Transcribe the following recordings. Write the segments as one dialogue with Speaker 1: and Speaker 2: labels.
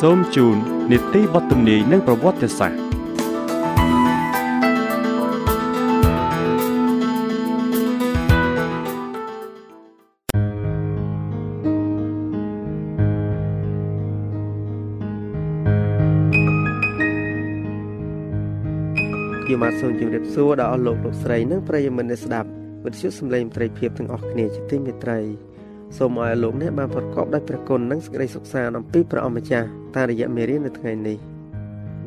Speaker 1: សូមជូននីតិបទទំនាយនិងប្រវត្តិសាស្ត្រ
Speaker 2: ខ្ញុំបាទសូមជម្រាបសួរដល់អស់លោកលោកស្រីនិងប្រិយមិត្តអ្នកស្ដាប់វិទ្យុសំឡេងត្រីភិបទាំងអស់គ្នាជាទីមេត្រី សូមឲ្យលោកអ្នកបានប្រកបដោយព្រះគុណនិងសេចក្តីសុខសាន្តអំពីព្រះអម្ចាស់តាមរយៈមេរៀននៅថ្ងៃនេះ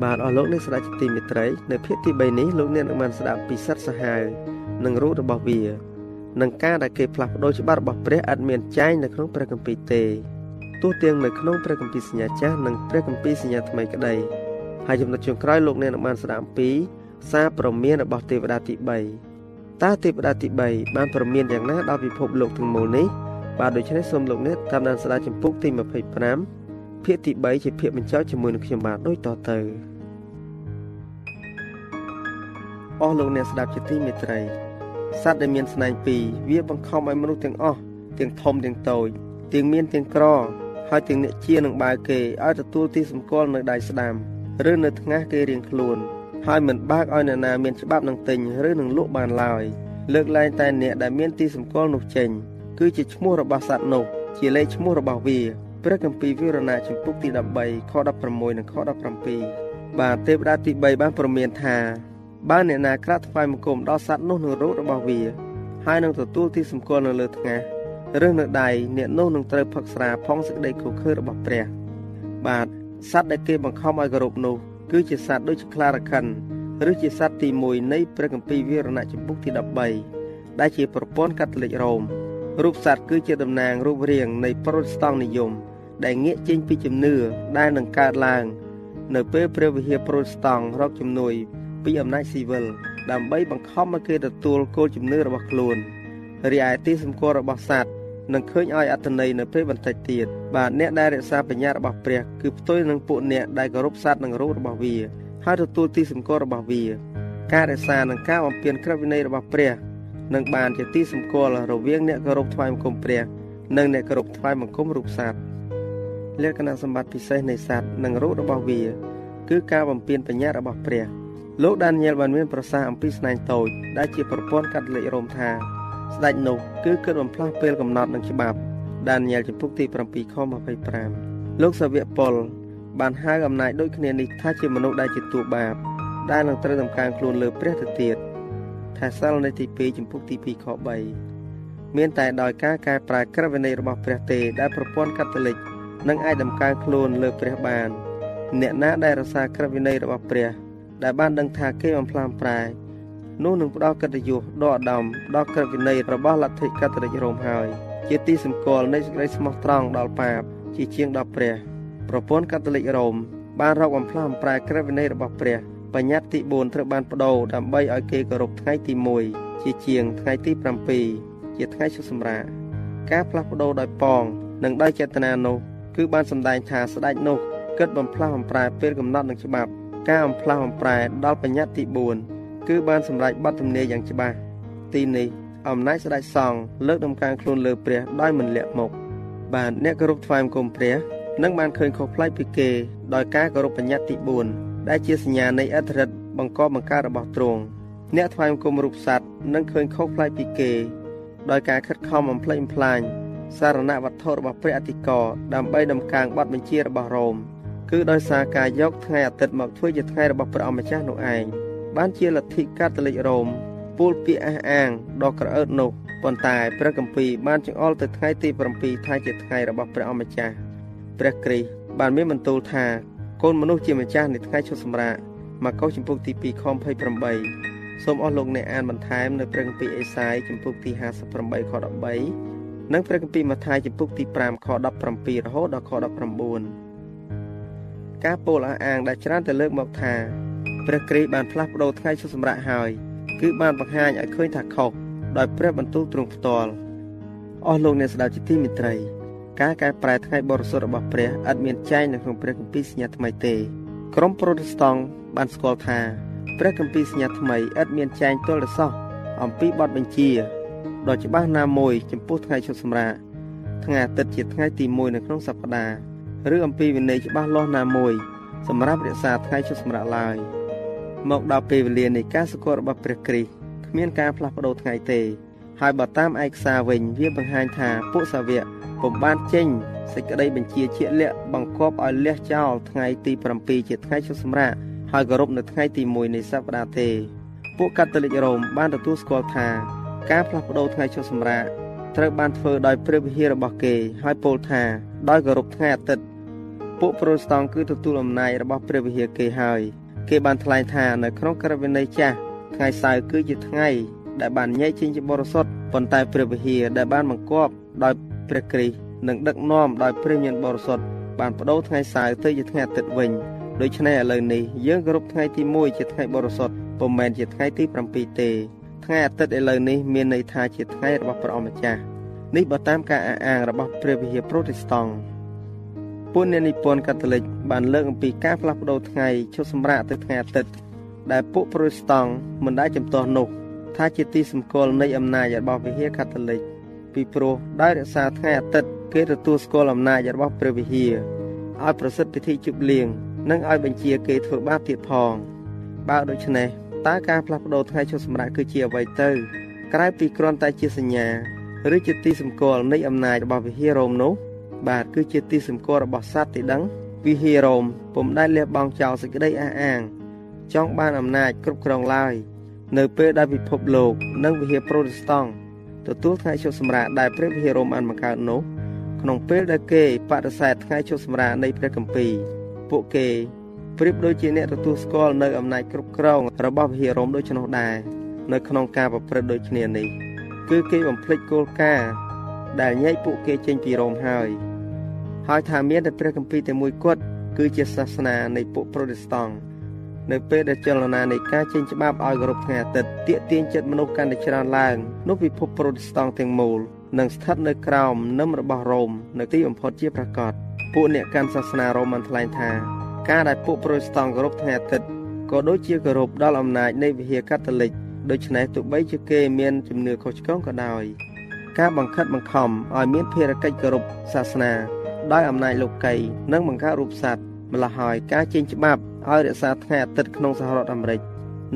Speaker 2: បាទអស់លោកអ្នកស្ដាប់ជាទីមេត្រី នៅភាគទី3នេះលោកអ្នកនឹងបានស្ដាប់ពីសត្វសាហាវនិងរូបរបស់វានិងការដែលគេផ្លាស់ប្ដូរច្បាប់របស់ព្រះឥតមានចែងនៅក្នុងព្រះគម្ពីរទេទោះទាំងនៅក្នុងព្រះគម្ពីរសញ្ញាចាស់និងព្រះគម្ពីរសញ្ញាថ្មីក្តីហើយចំណុចចុងក្រោយលោកអ្នកនឹងបានស្ដាប់អំពីសារព្រមានរបស់ទេវតាទី3តើទេវតាទី3បានព្រមានយ៉ាងណាដល់ពិភពលោកទាំងមូលនេះ បាទដូច្នេះសូមលោកអ្នកតាមដានស្ដាប់ចម្ពោះទី25ភាគទី3ជាភាគបញ្ចប់ជាមួយនឹងខ្ញុំបាទដូចតទៅអស់លោកអ្នកស្ដាប់ជាទីមេត្រីសត្វដែលមានស្នែងពីរវាបង្ខំឲ្យមនុស្សទាំងអស់ទាំងធំទាំងតូចទាំងមានទាំងក្រហើយទាំងអ្នកជានឹងបើគេឲ្យទទួលទីសម្គាល់នៅដៃស្ដាំឬនៅថ្ងាសគេរៀងខ្លួន ហើយមិនបើកឲ្យនរណាមានច្បាប់នឹងទិញឬនឹងលក់បានឡើយលើកលែងតែអ្នកដែលមានទីសម្គាល់នោះចេញ គឺជាឈ្មោះរបស់សត្វនោះជាលេខឈ្មោះរបស់វាព្រះគម្ពីរវិវរណៈចំពុកទី13ខ16និងខ17បាទទេវតាទី3បានប្រមានថាបើអ្នកណាក្រាក់ថ្វាយបង្គំដល់សត្វនោះនឹងរូបរបស់វាហើយនឹងទទួលទីសម្គាល់នៅលើថ្ងាសឬនៅដៃអ្នកនោះនឹងត្រូវផឹកស្រាផងសេចក្តីខុសខើរបស់ព្រះ បាទសត្វដែលគេបង្ខំឲ្យគោរពនោះគឺជាសត្វដូចជាខ្លារខិនឬជាសត្វទី1នៃព្រះគម្ពីរវិវរណៈចំពុកទី13ដែលជាប្រព័ន្ធកាតូលិករ៉ូម រូបសត្វគឺជាតំណាងរូបរាងនៃប្រូតស្តង់និយម ដែលងាកចេញពីជំនឿដែលនឹងកើតឡើង នៅពេលព្រះវិហារប្រូតស្តង់រកជំនួយ ពីអំណាចស៊ីវិលដើម្បីបង្ខំឲ្យគេទទួលគោលជំនឿរបស់ខ្លួនរីឯទីសម្គាល់របស់សត្វនឹងឃើញឲ្យអត្តន័យនៅពេលបន្តិចទៀតបាទអ្នកដែលរក្សាបញ្ញារបស់ព្រះគឺផ្ទុយនឹងពួកអ្នកដែលគោរពសត្វនិងរូបរបស់វាហើយទទួលទីសម្គាល់របស់វា ការរក្សានិងការបំពេញក្រឹតវិន័យរបស់ព្រះ នឹងបានជាទីសម្គាល់រវាងអ្នកគោរពថ្វាយបង្គំព្រះនិងអ្នកគោរពថ្វាយបង្គំរូបសត្វលក្ខណៈសម្បត្តិពិសេសនៃសត្វនិងរូបរបស់វា គឺការបំពេញបញ្ញារបស់ព្រះលោកដានីយ៉ែលបានមានប្រសាសន៍អំពីស្នែងតូចដែលជាប្រព័ន្ធកាត់លេខរ៉ូមថា ស្ដេចនោះគឺគិតបំផ្លាស់ពេលកំណត់នឹងច្បាប់ដានីយ៉ែលចំពុកទី7ខ25លោកសាវកប៉ុលបានហៅអំណាចដូចគ្នានេះថាជាមនុស្សដែលជាតួបាបដែលនឹងត្រូវតម្កើងខ្លួនលើព្រះទៅទៀត ថាសិលនៃទី2ចំពុកទី2ខ3មានតែដោយការកែប្រែក្រឹតវិន័យរបស់ព្រះទេដែលប្រព័ន្ធកាតូលិកនឹងអាចដំកើងខ្លួនលើព្រះបាន អ្នកណាដែលរក្សាក្រឹតវិន័យរបស់ព្រះ ដែលបានដឹងថាគេបំផ្លាញប្រែនោះនឹងផ្ដល់កិត្តិយសដ៏ឧត្តមដល់ក្រឹតវិន័យរបស់លទ្ធិកាតូលិករ៉ូមហើយជាទីសម្គាល់នៃសេចក្តីស្មោះត្រង់ដល់បាបជាជាងដល់ព្រះ ប្រព័ន្ធកាតូលិករ៉ូមបានរកបំផ្លាញប្រែក្រឹតវិន័យរបស់ព្រះ បញ្ញត្តិទី4ត្រូវបានបដូរដើម្បីឲ្យគេគោរពថ្ងៃទី1ជាជាងថ្ងៃទី7ជាថ្ងៃឈប់សម្រាកការផ្លាស់ប្ដូរដោយប៉ងនិងដោយចេតនានោះគឺបានសម្ដែងថាស្ដេចនោះគិតបំផ្លាស់បំប្រែពេលកំណត់នឹងច្បាប់ការបំផ្លាស់បំប្រែដល់បញ្ញត្តិទី4គឺបានសម្រេចបទទំនាយយ៉ាងច្បាស់ទីនេះអំណាចស្ដេចសង្ឃលើកដំកើងខ្លួនលើព្រះដោយមិនលាក់មុខបានអ្នកគោរពថ្វាយបង្គំព្រះនឹងបានឃើញខុសប្លែកពីគេដោយការគោរពបញ្ញត្តិទី4 ដែលជាសញ្ញានៃអធិរិទ្ធបង្កបង្កើតរបស់ទ្រង់អ្នកថ្វាយបង្គំរូបសត្វនឹងឃើញខុសប្លែកពីគេដោយការខិតខំបំផ្លិចបំផ្លាញសារណវត្ថុរបស់ព្រះអធិការដើម្បីដំកើងបទបញ្ជារបស់រ៉ូមគឺដោយសារការយកថ្ងៃអាទិត្យមកធ្វើជាថ្ងៃរបស់ព្រះអម្ចាស់នោះឯងបានជាលទ្ធិកាតូលិករ៉ូមពូលពាក្យអះអាងដ៏ក្រអឺតនោះប៉ុន្តែព្រះគម្ពីរបានចង្អុលទៅថ្ងៃទី7ថាជាថ្ងៃរបស់ព្រះអម្ចាស់ព្រះគ្រីស្ទបានមានបន្ទូលថា កូនមនុស្សជាម្ចាស់នៃថ្ងៃឈប់សម្រាកមកកុសចំពុកទី2ខ28សូមអស់លោកអ្នកអានបន្ថែមនៅព្រះគម្ពីរអេសាយចំពុកទី58ខ13និងព្រះគម្ពីរម៉ាថាយចំពុកទី5ខ17រហូតដល់ខ19ការពោលអះអាងដែលច្រើនតែលើកមកថាព្រះគ្រីស្ទបានផ្លាស់ប្ដូរថ្ងៃឈប់សម្រាកហើយគឺបានបង្ហាញឲ្យឃើញថាខុសដោយព្រះបន្ទូលទ្រង់ផ្ទាល់អស់លោកអ្នកស្ដាប់ជាទីមេត្រី ការកែប្រែថ្ងៃបរិសុទ្ធរបស់ព្រះឥតមានចែងនៅក្នុងព្រះគម្ពីរសញ្ញាថ្មីទេក្រុមប្រូតេស្តង់បានស្គាល់ថាព្រះគម្ពីរសញ្ញាថ្មីឥតមានចែងទល់សោះអំពីបទបញ្ជាដ៏ច្បាស់ណាមួយចំពោះថ្ងៃឈប់សម្រាកថ្ងៃអាទិត្យជាថ្ងៃទី1នៅក្នុងសប្តាហ៍ឬអំពីវិន័យច្បាស់លាស់ណាមួយសម្រាប់រក្សាថ្ងៃឈប់សម្រាកឡើយមកដល់ពេលវេលានៃការសកលរបស់ព្រះគ្រីស្ទគ្មានការផ្លាស់ប្ដូរថ្ងៃទេ ហើយបើតាមឯកសារវិញវាបង្ហាញថាពួកសាវកពុំបានចេញសេចក្តីបញ្ជាជាក់លាក់បង្គាប់ឲ្យលះចោលថ្ងៃទី7ជាថ្ងៃឈប់សម្រាកហើយគោរពនៅថ្ងៃទី1នៃសប្តាហ៍ទេពួកកាតូលិករ៉ូមបានទទួលស្គាល់ថាការផ្លាស់ប្ដូរថ្ងៃឈប់សម្រាកត្រូវបានធ្វើដោយព្រះវិហាររបស់គេហើយពោលថាដោយគោរពថ្ងៃអាទិត្យពួកប្រូតស្តង់គឺទទួលអំណាចរបស់ព្រះវិហារគេហើយ គេបានថ្លែងថានៅក្នុងក្រឹតវិន័យចាស់ថ្ងៃសៅរ៍គឺជាថ្ងៃ ដែលបានញែកចេញជាបរិសុទ្ធប៉ុន្តែព្រះវិហារដែលបានបង្គាប់ដោយព្រះគ្រីស្ទនិងដឹកនាំដោយព្រះញាណបរិសុទ្ធបានបដូរថ្ងៃសៅរ៍ទៅជាថ្ងៃអាទិត្យវិញដូច្នេះឥឡូវនេះយើងគោរពថ្ងៃទី1ជាថ្ងៃបរិសុទ្ធពុំមែនជាថ្ងៃទី7ទេថ្ងៃអាទិត្យឥឡូវនេះមានន័យថាជាថ្ងៃរបស់ព្រះអម្ចាស់នេះបើតាមការអះអាងរបស់ព្រះវិហារប្រូតេស្តង់ពួកអ្នកនិពន្ធកាតូលិកបានលើកអំពីការផ្លាស់ប្ដូរថ្ងៃឈប់សម្រាកទៅថ្ងៃអាទិត្យដែលពួកប្រូតេស្តង់មិនដែលចំទាស់នោះ ថាជាទីសម្គាល់នៃអំណាចរបស់វិហារកាតូលិកពីព្រោះដោយរក្សាថ្ងៃអាទិត្យគេទទួលស្គាល់អំណាចរបស់ព្រះវិហារឲ្យប្រសិទ្ធពិធីជប់លៀងនិងឲ្យបញ្ជាគេធ្វើបាបទៀតផងបើដូច្នេះតើការផ្លាស់ប្ដូរថ្ងៃឈប់សម្រាកគឺជាអ្វីទៅ ក្រៅពីគ្រាន់តែជាសញ្ញាឬជាទីសម្គាល់នៃអំណាចរបស់វិហាររ៉ូមនោះបាទគឺជាទីសម្គាល់របស់សត្វទីដឹងវិហាររ៉ូមពុំដែលលះបង់ចោលសេចក្តីអះអាង ចង់បានអំណាចគ្រប់គ្រងឡើយ នៅពេលដែលពិភពលោកនិងវិហារប្រូតេស្តង់ទទួលថ្ងៃឈប់សម្រាកដែលព្រះវិហាររ៉ូមបានបង្កើតនោះក្នុងពេលដែលគេបដិសេធថ្ងៃឈប់សម្រាកនៃព្រះគម្ពីរពួកគេប្រៀបដូចជាអ្នកទទួលស្គាល់នៅអំណាចគ្រប់គ្រងរបស់វិហាររ៉ូមដូច្នោះដែរនៅក្នុងការប្រព្រឹត្តដូចគ្នានេះគឺគេបំភ្លេចគោលការណ៍ដែលញែកពួកគេចេញពីរ៉ូមហើយហើយថាមានតែព្រះគម្ពីរតែមួយគត់គឺជាសាសនានៃពួកប្រូតេស្តង់ នៅពេលដែលចលនានៃការចេញច្បាប់ឲ្យគោរពថ្ងៃអាទិត្យទាក់ទាញចិត្តមនុស្សកាន់តែច្រើនឡើងនោះពិភពប្រូតេស្តង់ទាំងមូលនឹងស្ថិតនៅក្រោមនឹមរបស់រ៉ូមនៅទីបំផុតជាប្រកាសពួកអ្នកកាន់សាសនារ៉ូមបានថ្លែងថាការដែលពួកប្រូតេស្តង់គោរពថ្ងៃអាទិត្យក៏ដូចជាគោរពដល់អំណាចនៃវិហារកាតូលិកដូច្នេះទោះបីជាគេមានជំនឿខុសឆ្គងក៏ដោយការបង្ខិតបង្ខំឲ្យមានភារកិច្ចគោរពសាសនាដោយអំណាចលោកីនិងបង្កើតរូបសត្វម្ល៉េះហើយការចេញច្បាប់ ឲ្យរក្សាថ្ងៃអាទិត្យក្នុងសហរដ្ឋអាមេរិក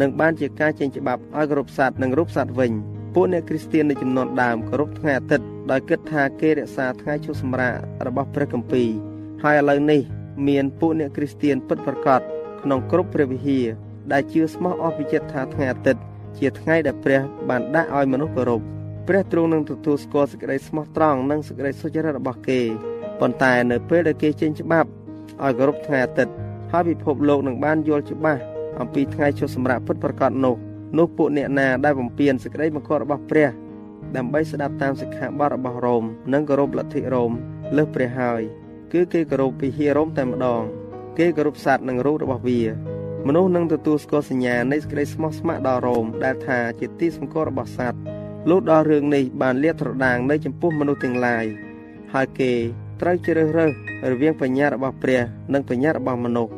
Speaker 2: នឹងបានជាការចេញច្បាប់ឲ្យគោរពសត្វនិងរូបសត្វវិញពួកអ្នកគ្រីស្ទាននៃចំនួនដើមគោរពថ្ងៃអាទិត្យដោយគិតថាគេរក្សាថ្ងៃឈប់សម្រាករបស់ព្រះគម្ពីរហើយឥឡូវនេះ មានពួកអ្នកគ្រីស្ទានពិតប្រាកដក្នុងគ្រប់ព្រះវិហារដែលជឿស្មោះអស់ពីចិត្តថាថ្ងៃអាទិត្យជាថ្ងៃដែលព្រះបានដាក់ឲ្យមនុស្សគោរពព្រះទ្រង់នឹងទទួលស្គាល់សេចក្តីស្មោះត្រង់និងសេចក្តីសុចរិតរបស់គេប៉ុន្តែនៅពេលដែលគេចេញច្បាប់ឲ្យគោរពថ្ងៃអាទិត្យ ហើយពិភពលោកនឹងបានយល់ច្បាស់អំពីថ្ងៃជុសម្រាប់ពិតប្រកបនោះនោះពួកអ្នកណាដែលបំពេញសេចក្តីបង្គាប់របស់ព្រះ ដើម្បីស្ដាប់តាមសិក្ខាបទរបស់រ៉ូមនិងគោរពលទ្ធិរ៉ូមលើសព្រះហើយគឺគេគោរពវិហាររ៉ូមតែម្ដង គេគោរពសត្វនិងរូបរបស់វាមនុស្សនឹងទទួលស្គាល់សញ្ញានៃសេចក្តីស្មោះស្ម័គ្រដល់រ៉ូមដែលថាជាទីសម្គាល់របស់សត្វលុះដល់រឿងនេះបានលាតត្រដាងនៅចំពោះមនុស្សទាំងឡាយហើយគេ ត្រូវជ្រើសរើសរវាងបញ្ញារបស់ព្រះ និងបញ្ញារបស់មនុស្ស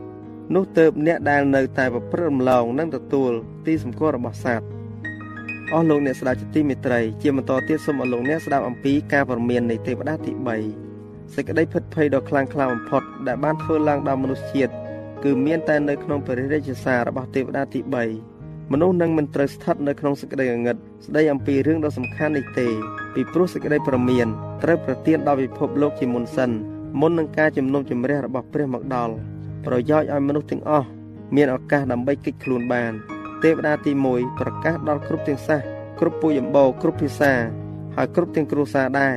Speaker 2: នោះទៅអ្នកដែលនៅតែប្រព្រឹត្តរំលងនិងទទួលទីសម្គាល់របស់សត្វអស់លោកអ្នកស្ដាប់ជាទីមេត្រីជាបន្តទៀតសូមអរលោកអ្នកស្ដាប់អំពីការព្រមាននៃទេវតាទី3សេចក្តីភិតភ័យដ៏ខ្លាំងក្លាបំផុតដែលបានធ្វើឡើងដល់មនុស្សជាតិគឺមានតែនៅក្នុងព្រះរាជសាររបស់ទេវតាទី3 មនុស្សនឹងមិនត្រូវស្ថិតនៅក្នុងសេចក្តីងងឹតស្ដីអំពីរឿងដ៏សំខាន់នេះទេពីព្រោះសេចក្តីប្រមានត្រូវប្រទានដល់ពិភពលោកជាមុនសិនមុននឹងការជំនុំជម្រះរបស់ព្រះមកដល់ប្រយោជន៍ឲ្យមនុស្សទាំងអស់មានឱកាសដើម្បីកិច្ចខ្លួនបាន ទេវតាទី1ប្រកាសដល់គ្រប់ទាំងសាសគ្រប់ពូជអម្បូរគ្រប់ភាសាហើយគ្រប់ទាំងគ្រួសារដែរ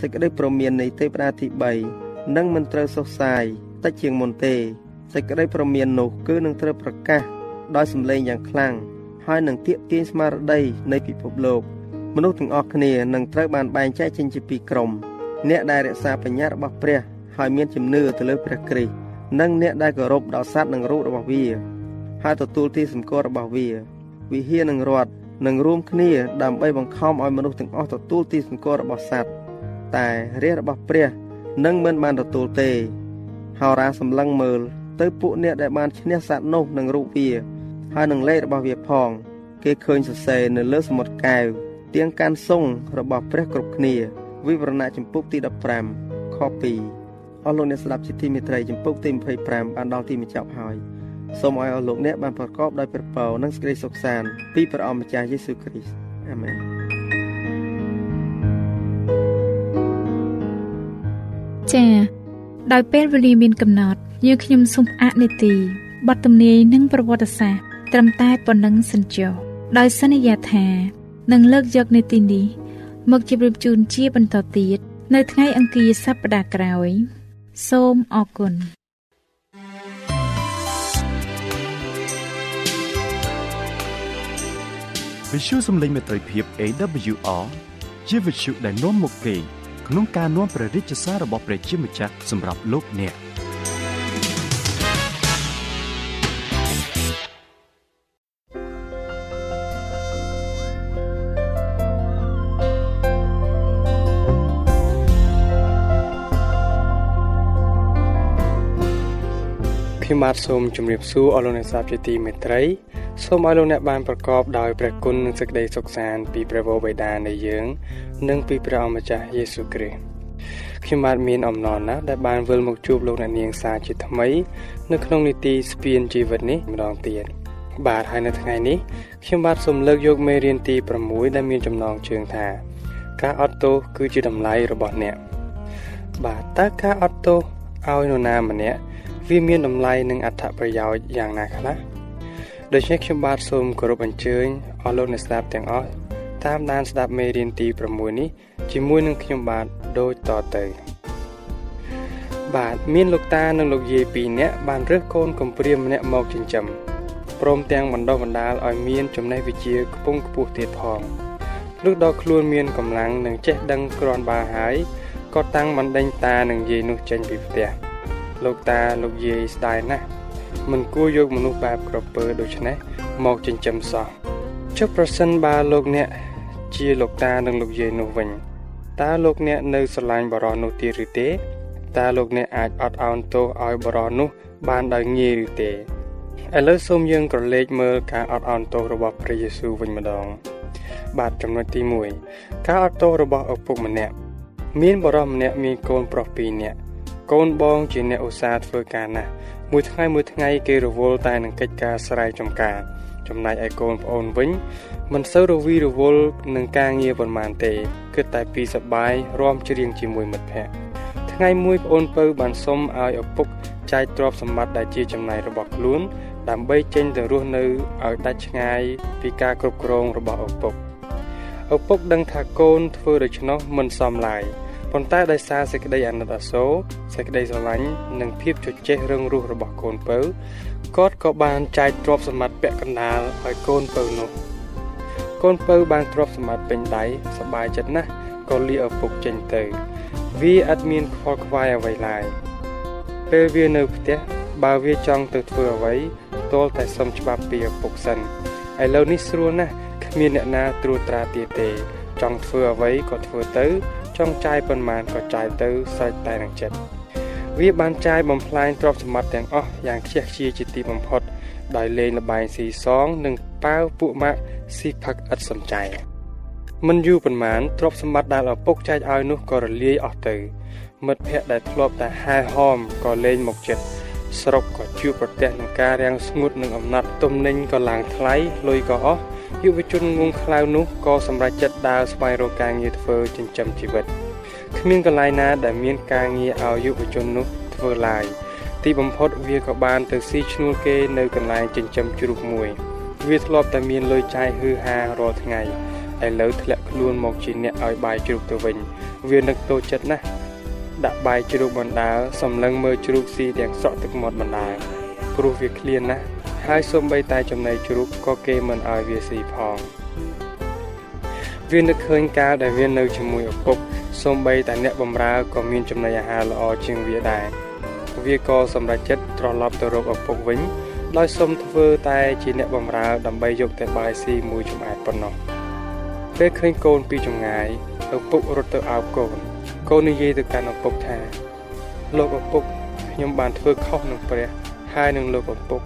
Speaker 2: សេចក្តីប្រមាននៃទេវតាទី3នឹងមិនត្រូវសុសសាយតិចជាងមុនទេសេចក្តីប្រមាននោះគឺនឹងត្រូវប្រកាស ដោយសម្លេងយ៉ាងខ្លាំងហើយនឹងទាក់ទាញស្មារតីនៃពិភពលោកមនុស្សទាំងអស់គ្នានឹងត្រូវបានបែងចែកចេញជាពីរក្រុមអ្នកដែលរក្សាបញ្ញារបស់ព្រះហើយមានជំនឿទៅលើព្រះគ្រីស្ទនិងអ្នកដែលគោរពដល់សត្វនិងរូបរបស់វាហើយទទួលទីសម្គាល់របស់វាវិហារនឹងរត់នឹងរួមគ្នាដើម្បីបង្ខំឲ្យមនុស្សទាំងអស់ទទួលទីសម្គាល់របស់សត្វតែរាជរបស់ព្រះនឹងមិនបានទទួលទេហោរាសម្លឹងមើលទៅពួកអ្នកដែលបានឈ្នះសត្វនោះនឹងរូបវា ហើយនឹងលេខរបស់វាផង គេឃើញសរសេរនៅលើសមុទ្រកែវទៀងកាន់សុងរបស់ព្រះគ្រប់គ្នាវិវរណៈចម្ពោះទី15ខ2អស់លោកអ្នកស្ដាប់ជាទីមេត្រីចម្ពោះទី25បានដល់ទីបញ្ចប់ហើយសូមឲ្យអស់លោកអ្នកបានប្រកបដោយព្រះពរនិងសេចក្តីសុខសាន្តពីព្រះអម្ចាស់យេស៊ូវគ្រីស្ទអាមែន
Speaker 3: ចា៎ដោយពេលវេលាមានកំណត់យើងខ្ញុំសូមអនុទីបទទំនាយនិងប្រវត្តិសាស្ត្រ ត្រឹមតែប៉ុណ្ណឹងសិនចុះដោយសន្យាថានឹងលើកយកនៅទីនេះមកជម្រាបជូនជាបន្តទៀតនៅថ្ងៃអង្គារសប្តាហ៍ក្រោយ សូមអរគុណ
Speaker 1: វិទ្យុសំឡេងមេត្រីភាព AWR ជាវិទ្យុដែលនាំមកពីក្នុងការនាំព្រះរាជសាររបស់ព្រះជាម្ចាស់សម្រាប់លោកអ្នក។
Speaker 4: បាទសូមជម្រាបសួរអស់លោកអ្នកស្ដាប់ជាទីមេត្រីសូមឲ្យលោកអ្នកបានប្រកបដោយព្រះគុណនិងសេចក្តីសុខសាន្តពីព្រះវរបិតានៃយើង និងពីព្រះអម្ចាស់យេស៊ូវគ្រីស្ទខ្ញុំបាទមានអំណរណាស់ដែលបានវិលមកជួបលោកអ្នកនាងសាជាថ្មី នៅក្នុងនីតិស្ពានជីវិតនេះម្ដងទៀតបាទហើយនៅថ្ងៃនេះខ្ញុំបាទសូមលើកយកមេរៀនទី6ដែលមានចំណងជើងថា ការអត់ទោសគឺជាតម្លៃរបស់អ្នកបាទតើការអត់ទោសឲ្យនរណាម្នាក់ វាមានតម្លៃនិងអត្ថប្រយោជន៍យ៉ាងណាខ្លះដូច្នេះខ្ញុំបាទសូមគោរពអញ្ជើញអស់លោកអ្នកស្ដាប់ទាំងអស់តាមដានស្ដាប់មេរៀនទី6នេះជាមួយនឹងខ្ញុំបាទដូចតទៅបាទមានលោកតានិងលោកយាយពីរនាក់បានរើសកូនកំព្រាម្នាក់មកចិញ្ចឹមព្រមទាំងបណ្ដុះបណ្ដាលឲ្យមានចំណេះវិជ្ជាខ្ពង់ខ្ពស់ទៀតផងលុះដល់ខ្លួនមានកម្លាំងនិងចេះដឹងគ្រាន់បើហើយក៏តាំងបណ្ដេញតានិងយាយនោះចេញពីផ្ទះ លោកតាលោកយាយស្ដាយណាស់មិនគួរយកមនុស្សបែបក្រពើដូចនេះមកចិញ្ចឹមសោះចុះប្រសិនបើលោកអ្នកជាលោកតានិងលោកយាយនោះវិញតើលោកអ្នកនៅស្រឡាញ់បរោះនោះទៀតឬទេតើលោកអ្នកអាចអត់ឱនទោសឲ្យបរោះនោះបានដោយងាយឬទេឥឡូវសូមយើងក្រឡេកមើលការអត់ឱនទោសរបស់ព្រះយេស៊ូវវិញម្ដង បាទចំណុចទី1ការអត់ទោសរបស់ឪពុកម្នាក់មានបរិសម្នាក់មានកូនប្រុស2នាក់ កូនបងជាអ្នកឧស្សាហ៍ធ្វើការណាស់មួយថ្ងៃមួយថ្ងៃគេរវល់តែនឹងកិច្ចការស្រែចម្ការ ចំណែកឯកូនប្អូនវិញ មិនសូវរវីរវល់នឹងការងារប៉ុន្មានទេគិតតែពីសបាយរំច្រៀងជាមួយមិត្តភ័ក្តិថ្ងៃមួយប្អូនពៅបានសុំឲ្យឪពុកចែកទ្រព្យសម្បត្តិដែលជាចំណាយរបស់ខ្លួន ដើម្បីចេញទៅរស់នៅឲ្យដាច់ឆ្ងាយពីការគ្រប់គ្រងរបស់ឪពុកឪពុកដឹងថាកូនធ្វើដូច្នោះមិនសមឡើយ ប៉ុន្តែដោយសារសេចក្តីអាណិតអាសូរសេចក្តីស្រឡាញ់និងភាពជជែករឹងរូសរបស់កូនពៅគាត់ក៏បានចែកទ្រព្យសម្បត្តិពាក់កណ្ដាលឲ្យកូនពៅនោះកូនពៅបានទ្រព្យសម្បត្តិពេញដៃសប្បាយចិត្តណាស់ក៏លាឪពុកចេញទៅ វាអត់មានខ្វល់ខ្វាយអ្វីឡើយពេលវានៅផ្ទះបើវាចង់ទៅធ្វើអ្វីទាល់តែសុំច្បាប់ពីឪពុកសិនឥឡូវនេះស្រួលណាស់គ្មានអ្នកណាត្រួតត្រាទៀតទេ ចង់ធ្វើអ្វីក៏ធ្វើទៅ ចង់ចាយប៉ុន្មានក៏ចាយទៅស្រេចតែនឹងចិត្តវាបានចាយបំផ្លាញទ្រព្យសម្បត្តិទាំងអស់យ៉ាងខ្ជះខ្ជាយជាទីបំផុត ដោយលេងលបែងស៊ីសងនិងប៉ាវពួកម៉ាក់ស៊ីផឹកឥតសំចៃមិនយូរប៉ុន្មានទ្រព្យសម្បត្តិដែលឪពុកចែកឲ្យនោះក៏រលាយអស់ទៅ មិត្តភ័ក្តិដែលធ្លាប់តែហែហោមក៏លែងមកចិត្តស្រុកក៏ជួបប្រទះនឹងការរាំងស្ងួតនិងអំណត់ទំនិញក៏ឡើងថ្លៃលុយក៏អស់ យុវជនងងខ្លៅនោះក៏សម្រេចចិត្តដើរស្វែងរកការងារធ្វើចិញ្ចឹមជីវិតគ្មានកន្លែងណាដែលមានការងារឲ្យយុវជននោះធ្វើឡើយទីបំផុតវាក៏បានទៅស៊ីឈ្នួលគេនៅកន្លែងចិញ្ចឹមជ្រូកមួយ វាធ្លាប់តែមានលុយចាយហឺហារាល់ថ្ងៃឥឡូវធ្លាក់ខ្លួនមកជាអ្នកឲ្យបាយជ្រូកទៅវិញ វានឹកតូចចិត្តណាស់ដាក់បាយជ្រូកបណ្ដាលសំឡឹងមើលជ្រូកស៊ីទាំងស្រក់ទឹកមាត់បណ្ដាលព្រោះវាឃ្លានណាស់ ហើយសូម្បីតែចំណីជ្រូកក៏គេមិនឲ្យវាស៊ីផងវានឹកឃើញកាលដែលវានៅជាមួយឪពុកសូម្បីតែអ្នកបម្រើក៏មានចំណីអាហារល្អជាងវាដែរវាក៏សម្រេចចិត្តត្រឡប់ទៅរកឪពុកវិញ ដោយសុំធ្វើតែជាអ្នកបម្រើដើម្បីយកតែបាយស៊ីមួយចំអែតប៉ុណ្ណោះពេលឃើញកូនពីចម្ងាយឪពុករត់ទៅអោបកូនកូននិយាយទៅកាន់ឪពុកថា លោកឪពុកខ្ញុំបានធ្វើខុសនឹងព្រះហើយនឹងលោកឪពុក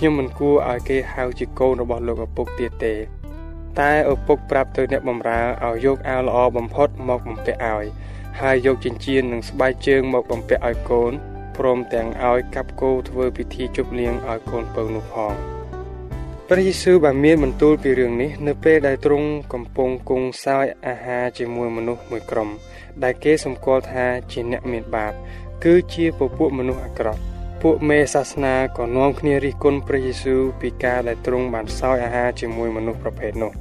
Speaker 4: ខ្ញុំមិនគួរឲ្យគេហៅជាកូនរបស់លោកឪពុកទៀតទេ តែឪពុកប្រាប់ទៅអ្នកបម្រើឲ្យយកអាវល្អបំផុតមកបំពាក់ឲ្យ ហើយយកចិញ្ចៀននិងស្បែកជើងមកបំពាក់ឲ្យកូនព្រមទាំងឲ្យកាប់គោធ្វើពិធីជប់លៀងឲ្យកូនពៅនោះផងព្រះយេស៊ូវបានមានបន្ទូលពីរឿងនេះនៅពេលដែលទ្រង់កំពុងគង់សោយអាហារជាមួយមនុស្សមួយក្រុម ដែលគេសម្គាល់ថាជាអ្នកមានបាបគឺជាពពួកមនុស្សអាក្រក់ ពួកមេសាសនាក៏នាំគ្នារិះគន់ព្រះយេស៊ូវពីការដែលទ្រង់បានសោយអាហារជាមួយមនុស្សប្រភេទនោះ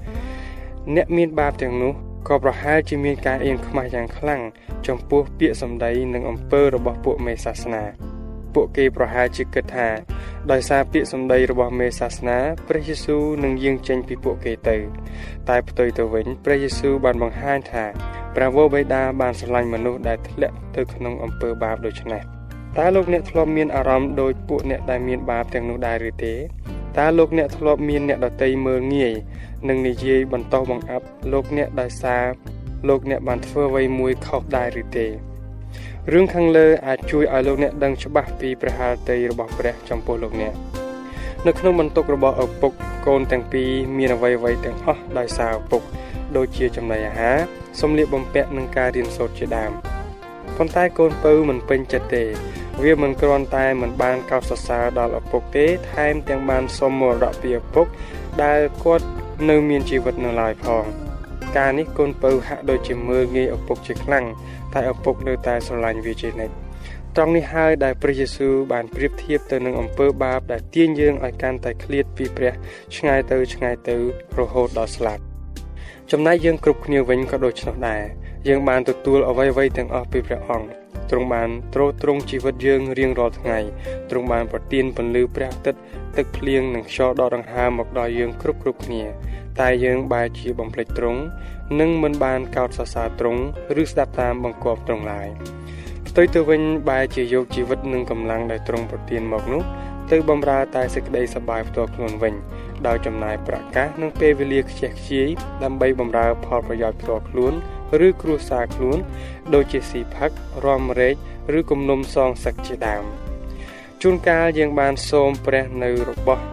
Speaker 4: អ្នកមានបាបទាំងនោះក៏ប្រហែលជាមានការអៀនខ្មាស់យ៉ាងខ្លាំងចំពោះពាក្យសម្ដីនិងអំពើរបស់ពួកមេសាសនា ពួកគេប្រហែលជាគិតថា ដោយសារពាក្យសម្ដីរបស់មេសាសនាព្រះយេស៊ូវនឹងយាងចេញពីពួកគេទៅ តែផ្ទុយទៅវិញព្រះយេស៊ូវបានបង្ហាញថាព្រះវរបិតាបានស្រឡាញ់មនុស្សដែលធ្លាក់ទៅក្នុងអំពើបាបដូច្នេះ តើលោកអ្នកធ្លាប់មានអារម្មណ៍ដូចពួកអ្នកដែលមានបាបទាំងនោះដែរឬទេតើលោកអ្នកធ្លាប់មានអ្នកដតីមើលងាយនិងនិយាយបន្តបង្អាប់លោកអ្នកដោយសារលោកអ្នកបានធ្វើអ្វីមួយខុសដែរឬទេរឿងខាងលើអាចជួយឲ្យលោកអ្នកដឹងច្បាស់ពីព្រះハរតីរបស់ព្រះចំពោះលោកអ្នកនៅក្នុងបន្ទុករបស់ឪពុកកូនទាំងពីរមានអ្វីអ្វីទាំងអស់ដោយសារឪពុក ដូចជាចំណីអាហារសម្លៀកបំពាក់និងការរៀនសូត្រជាដើម ប៉ុន្តែកូនពៅមិនពេញចិត្តទេ វាមិនគ្រាន់តែមិនបានកោតសរសើរដល់ឪពុកទេ ថែមទាំងបានសុំមរតកពីឪពុក ដែលគាត់នៅមានជីវិតនៅឡើយផងការនេះកូនពៅហាក់ដូចជាមើលងាយឪពុកជាខ្លាំងតែឪពុកនៅតែស្រឡាញ់វាជានិច្ចត្រង់នេះហើយដែលព្រះយេស៊ូវបានប្រៀបធៀបទៅនឹងអំពើបាបដែលទាញយើងឲ្យកាន់តែឃ្លាតពីព្រះឆ្ងាយទៅឆ្ងាយទៅរហូតដល់ស្លាប់ចំណែកយើងគ្រប់គ្នាវិញក៏ដូច្នោះដែរ យើងបានទទួលអ្វីៗទាំងអស់ពីព្រះអង្គទ្រង់បានទ្រទ្រង់ជីវិតយើងរៀងរាល់ថ្ងៃទ្រង់បានប្រទានពន្លឺព្រះអាទិត្យទឹកភ្លៀងនិងខ្យល់ដកដង្ហើមមកដល់យើងគ្រប់គ្រប់គ្នា តែយើងបែរជាបំភ្លេចទ្រង់និងមិនបានកោតសរសើរទ្រង់ឬស្ដាប់តាមបង្គាប់ទ្រង់ឡើយផ្ទុយទៅវិញបែរជាយកជីវិតនិងកម្លាំងដែលទ្រង់ប្រទានមកនោះទៅបំរើតែសេចក្តីសប្បាយផ្ទាល់ខ្លួនវិញដោយចំណាយប្រកាសនិងពេលវេលាខ្ជះខ្ជាយដើម្បីបំរើផលប្រយោជន៍ផ្ទាល់ខ្លួន ឬគ្រួសារខ្លួន ដូចជាស៊ីផឹករំរែកឬគំនុំសងសឹកជាដើមជួនកាលយើងបានសូមព្រះនៅរបស់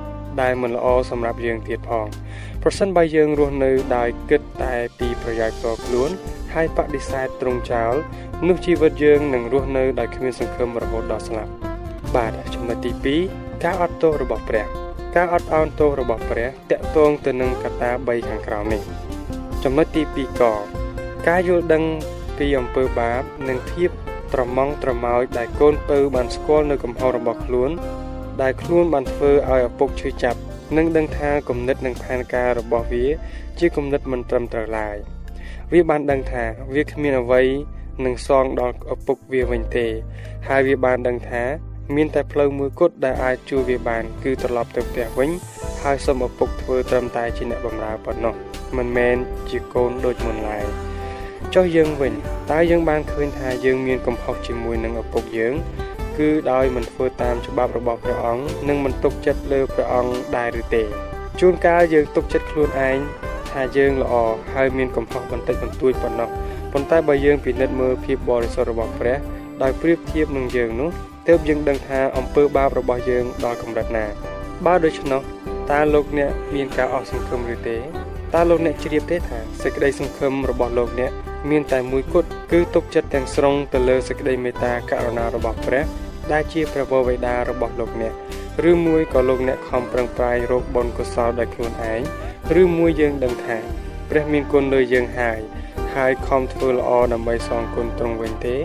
Speaker 4: ដែលមិនល្អសម្រាប់យើងទៀតផងប្រសិនបើយើងរស់នៅដោយគិតតែពីប្រយោជន៍ផ្ទាល់ខ្លួន ហើយបដិសេធត្រង់ចោលនោះជីវិតយើងនឹងរស់នៅដោយគ្មានសង្ឃឹមរហូតដល់ស្លាប់បាទចំណុចទី2ការអត់ទោសរបស់ព្រះការអត់អោនទោសរបស់ព្រះតកតងទៅនឹងកត្តា3ខាងក្រោមនេះចំណុចទី2ក ការយល់ដឹងពីអំពើបាបនិងភាពត្រមងត្រមោចដែលកូនពៅបានស្គាល់នៅកំហុសរបស់ខ្លួន ដែលខ្លួនបានធ្វើឲ្យឪពុកឈឺចាប់និងដឹងថាគំនិតនិងផែនការរបស់វា ជាគំនិតមិនត្រឹមត្រូវឡើយវាបានដឹងថាវាគ្មានអ្វីនឹងសងដល់ឪពុកវាវិញទេ ហើយវាបានដឹងថា មានតែផ្លូវមួយគត់ដែលអាចជួយវាបាន គឺត្រឡប់ទៅផ្ទះវិញ ហើយសូមឪពុកធ្វើត្រឹមតែជាអ្នកបម្រើប៉ុណ្ណោះមិនមែនជាកូនដូចមុនឡើយ ចុះយើងវិញតើយើងបានឃើញថាយើងមានកំហុសជាមួយនឹងឪពុកយើង គឺដោយមិនធ្វើតាមច្បាប់របស់ព្រះអង្គនិងមិនទុកចិត្តលើព្រះអង្គដែរឬទេជួនកាលយើងទុកចិត្តខ្លួនឯងថាយើងល្អហើយមានកំហុសបន្តិចបន្តួចប៉ុណ្ណោះប៉ុន្តែបើយើងពិនិត្យមើលភាពបរិសុទ្ធរបស់ព្រះដោយប្រៀបធៀបនឹងយើងនោះទើបយើងដឹងថាអំពើបាបរបស់យើងដល់កម្រិតណាបើដូច្នោះតើលោកអ្នកមានការអស់សង្ឃឹមឬទេតើលោកអ្នកជ្រាបទេថាសេចក្តីសង្ឃឹមរបស់លោកអ្នក មានតែមួយគត់គឺទុកចិត្តទាំងស្រុងទៅលើសេចក្តីមេត្តាករុណារបស់ព្រះដែលជាព្រះវរបិតារបស់លោកអ្នកឬមួយក៏លោកអ្នកខំប្រឹងប្រែងរកបុណ្យកុសលដោយខ្លួនឯងឬមួយយើងដឹងថាព្រះមានគុណលើយើងហើយហើយខំធ្វើល្អដើម្បីសងគុណទ្រង់វិញទេ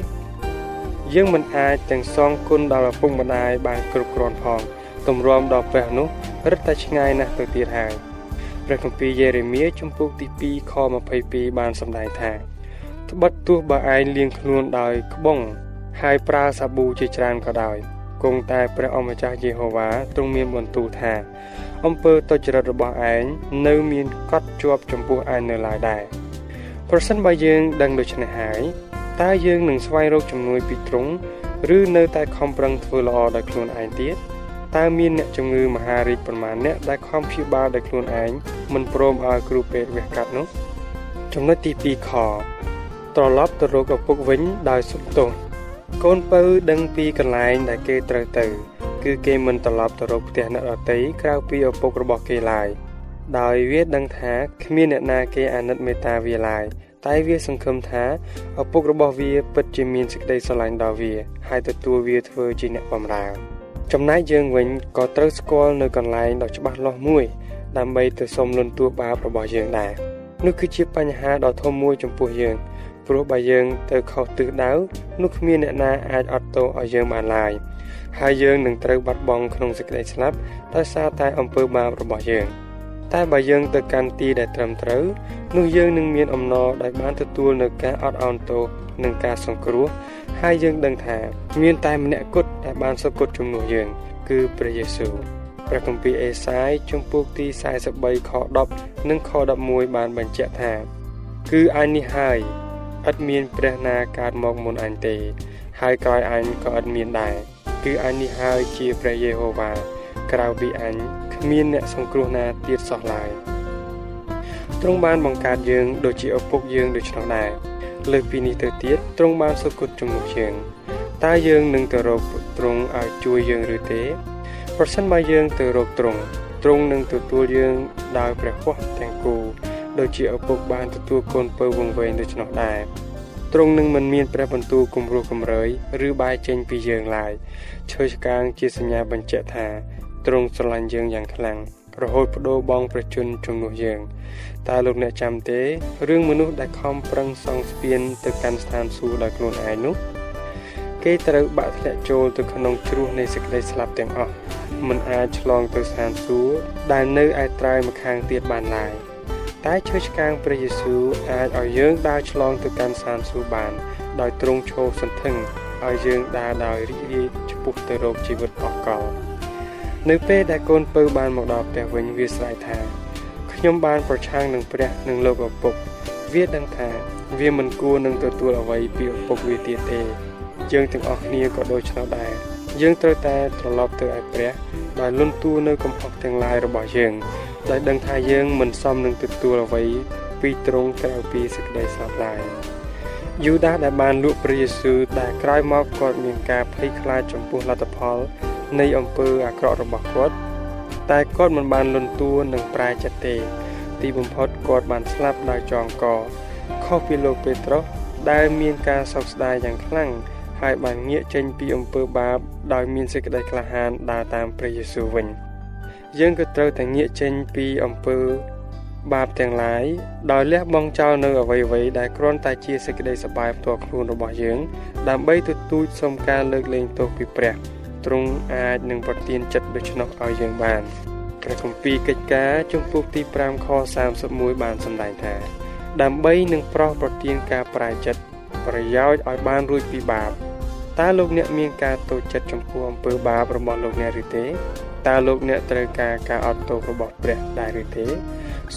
Speaker 4: យើងមិនអាចទាំងសងគុណដល់ឪពុកម្ដាយបានគ្រប់គ្រាន់ផងទម្រាំដល់ព្រះនោះរឹតតែឆ្ងាយណាស់ទៅទៀតហើយព្រះគម្ពីរយេរេមៀជំពូកទី2ខ22បានសម្ដែងថា ត្បិតទោះបើឯងលៀងខ្លួនដោយក្បង់ហើយប្រើសាប៊ូជាច្រើនក៏ដោយគង់តែព្រះអម្ចាស់យេហូវ៉ាទ្រង់មានបន្ទូលថាអំពើទុច្ចរិតរបស់ឯងនៅមានកត់ជាប់ចំពោះឯងនៅឡើយដែរប្រសិនបើយើងដឹងដូច្នេះហើយតើយើងនឹងស្វែងរកជំនួយពីទ្រង់ឬនៅតែខំប្រឹងធ្វើល្អដោយខ្លួនឯងទៀតតើមានអ្នកជំងឺមហារីកប្រមាណអ្នកដែលខំព្យាបាលដោយខ្លួនឯងមិនព្រមឲ្យគ្រូពេទ្យវះកាត់នោះចំណុចទី2ខ ត្រឡប់ទៅរកឪពុកវិញដោយសុខទោសកូនពៅដឹងពីកន្លែងដែលគេត្រូវទៅ គឺគេមិនត្រឡប់ទៅរកផ្ទះអ្នកដទៃក្រៅពីឪពុករបស់គេឡើយដោយវាដឹងថាគ្មានអ្នកណាគេអាណិតមេត្តាវាឡើយតែវាសង្ឃឹមថាឪពុករបស់វាពិតជាមានសេចក្តីស្រឡាញ់ដល់វាហើយទទួលវាធ្វើជាអ្នកបម្រើចំណែកយើងវិញក៏ត្រូវស្គាល់នៅកន្លែងដ៏ច្បាស់លាស់មួយ ដើម្បីទៅសុំលន់តួបាបរបស់យើងដែរនោះគឺជាបញ្ហាដ៏ធំមួយចំពោះយើង ព្រោះបើយើងទៅខុសទិសដៅនោះគ្មានអ្នកណាអាចអត់ទោសឲ្យយើងបានឡើយហើយយើងនឹងត្រូវបាត់បង់ក្នុងសេចក្តីស្លាប់ដោយសារតែអំពើបាបរបស់យើងតែបើយើងទៅកាន់ទីដែលត្រឹមត្រូវនោះយើងនឹងមានអំណរដែលបានទទួលនៅការអត់អន់ទោសនិងការសង្គ្រោះហើយយើងដឹងថាមានតែម្នាក់គត់ដែលបានសគត់ជំនួសយើង គឺព្រះយេស៊ូវព្រះគម្ពីរអេសាយជំពូកទី43ខ10និងខ11បានបញ្ជាក់ថា គឺអញនេះហើយ ឥតមានព្រះណាកើតមកមុនអញទេ ហើយក្រោយអញក៏ឥតមានដែរគឺអញនេះហើយជាព្រះយេហូវ៉ាក្រៅពីអញគ្មានអ្នកសង្គ្រោះណាទៀតសោះឡើយទ្រង់បានបង្កើតយើងដូចជាឪពុកយើងដូច្នោះដែរលើសពីនេះទៅទៀតទ្រង់បានសុគតជំនួសយើងតើយើងនឹងទៅរកទ្រង់ឲ្យជួយយើងឬទេ ប្រសិនបើយើងទៅរកទ្រង់ទ្រង់នឹងទទួលយើងដោយព្រះហស្ថទាំងគូ ដូចជាឪពុកបានទទួលកូនពៅវង្វេងដូច្នោះដែរទ្រង់នឹងមិនមានព្រះបន្ទូលគំរោះគំរើយឬបាយចេញពីយើងឡើយឈើឆ្កាងជាសញ្ញាបញ្ជាក់ថាទ្រង់ស្រឡាញ់យើងយ៉ាងខ្លាំងរហូតបដូរបងប្រជជនជំនួសយើងតើលោកអ្នកចាំទេរឿងមនុស្សដែលខំប្រឹងសង់ស្ពានទៅកាន់ស្ថានសួគ៌ដោយខ្លួនឯងនោះគេត្រូវបាក់ធ្លាក់ចូលទៅក្នុងជ្រោះនៃសេចក្តីស្លាប់ទាំងអស់មិនអាចឆ្លងទៅស្ថានសួគ៌ដែលនៅឯត្រើយម្ខាងទៀតបានឡើយ តែឈើឆ្កាងព្រះយេស៊ូវអាចឲ្យយើងដើរឆ្លងទៅកាន់ស្ថានសួគ៌បាន ដោយទ្រង់ឈរសន្ធឹងឲ្យយើងដើរដោយរីករាយឆ្ពោះទៅរកជីវិតអស់កលនៅពេលដែលកូនពៅបានមកដល់ផ្ទះវិញវាស្រែកថាខ្ញុំបានប្រឆាំងនឹងព្រះនិងលោកឪពុក វាដឹងថាវាមិនគួរនឹងទទួលអ្វីពីឪពុកវាទៀតទេយើងទាំងអស់គ្នាក៏ដូចនោះដែរយើងត្រូវតែត្រឡប់ទៅឯព្រះដោយលន់តួនៅកំហុសទាំងឡាយរបស់យើង ដោយដឹងថាយើងមិនសមនឹងទទួលអ្វីពីទ្រង់ក្រៅពីសេចក្តីស្លាប់ឡើយយូដាដែលបានលក់ព្រះយេស៊ូវដែលក្រោយមកគាត់មានការភ័យខ្លាចចំពោះលទ្ធផល នៃអំពើអាក្រក់របស់គាត់តែគាត់មិនបានលន់តួនឹងប្រែចិត្តទេ ទីបំផុតគាត់បានស្លាប់ដោយចងកខុសពីលោកពេត្រុសដែលមានការសោកស្ដាយយ៉ាងខ្លាំងហើយបានងាកចេញពីអំពើបាបដោយមានសេចក្តីក្លាហានដើរតាមព្រះយេស៊ូវវិញ យើងក៏ត្រូវតែងាកចេញពីអំពើបាបទាំងឡាយដោយលះបង់ចោលនៅអ្វីៗដែលគ្រាន់តែជាសេចក្តីសប្បាយផ្ទាល់ខ្លួនរបស់យើង ដើម្បីទទូចសុំការលើកលែងទោសពីព្រះទ្រង់អាចនឹងប្រទានចិត្តដូច្នោះឲ្យយើងបានព្រះគម្ពីរកិច្ចការជំពូកទី5ខ31បានសម្ដែងថាដើម្បីនឹងប្រោសប្រទានការប្រាចិត្តប្រយោជន៍ឲ្យបានរួចពីបាបតើលោកអ្នកមានការតូចចិត្តចំពោះអំពើបាបរបស់លោកអ្នកឬទេ តើលោកអ្នកត្រូវការការអត់ទោសរបស់ព្រះដែរឬទេ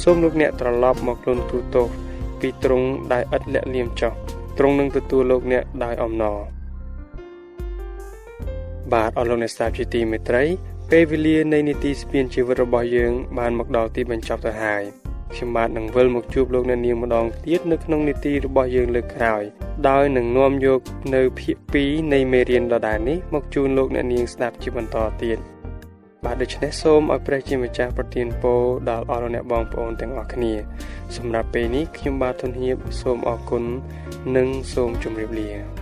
Speaker 4: សូមលោកអ្នកត្រឡប់មកខ្លួនទូទោសពីទ្រង់ដែលឥតលាក់លៀមចោះទ្រង់នឹងទទួលលោកអ្នកដោយអំណរបាទអរលោកអ្នកស្ដាប់ជាទីមេត្រី ពេលវេលានៃនីតិស្ពានជីវិតរបស់យើង បានមកដល់ទីបញ្ចប់ទៅហើយខ្ញុំបាទនឹងវិលមកជួបលោកអ្នកនាងម្ដងទៀតនៅក្នុងនីតិរបស់យើងលើកក្រោយដោយនឹងនាំយកនៅភាគ2នៃមេរៀនដដែលនេះមកជូនលោកអ្នកនាងស្ដាប់ជាបន្តទៀត បាទដូច្នេះសូមឲ្យព្រះជាម្ចាស់ប្រទានពរដល់អស់លោកអ្នកបងប្អូនទាំងអស់គ្នា សម្រាប់ពេលនេះខ្ញុំបាទធនហៀបសូមអរគុណនិងសូមជម្រាបលា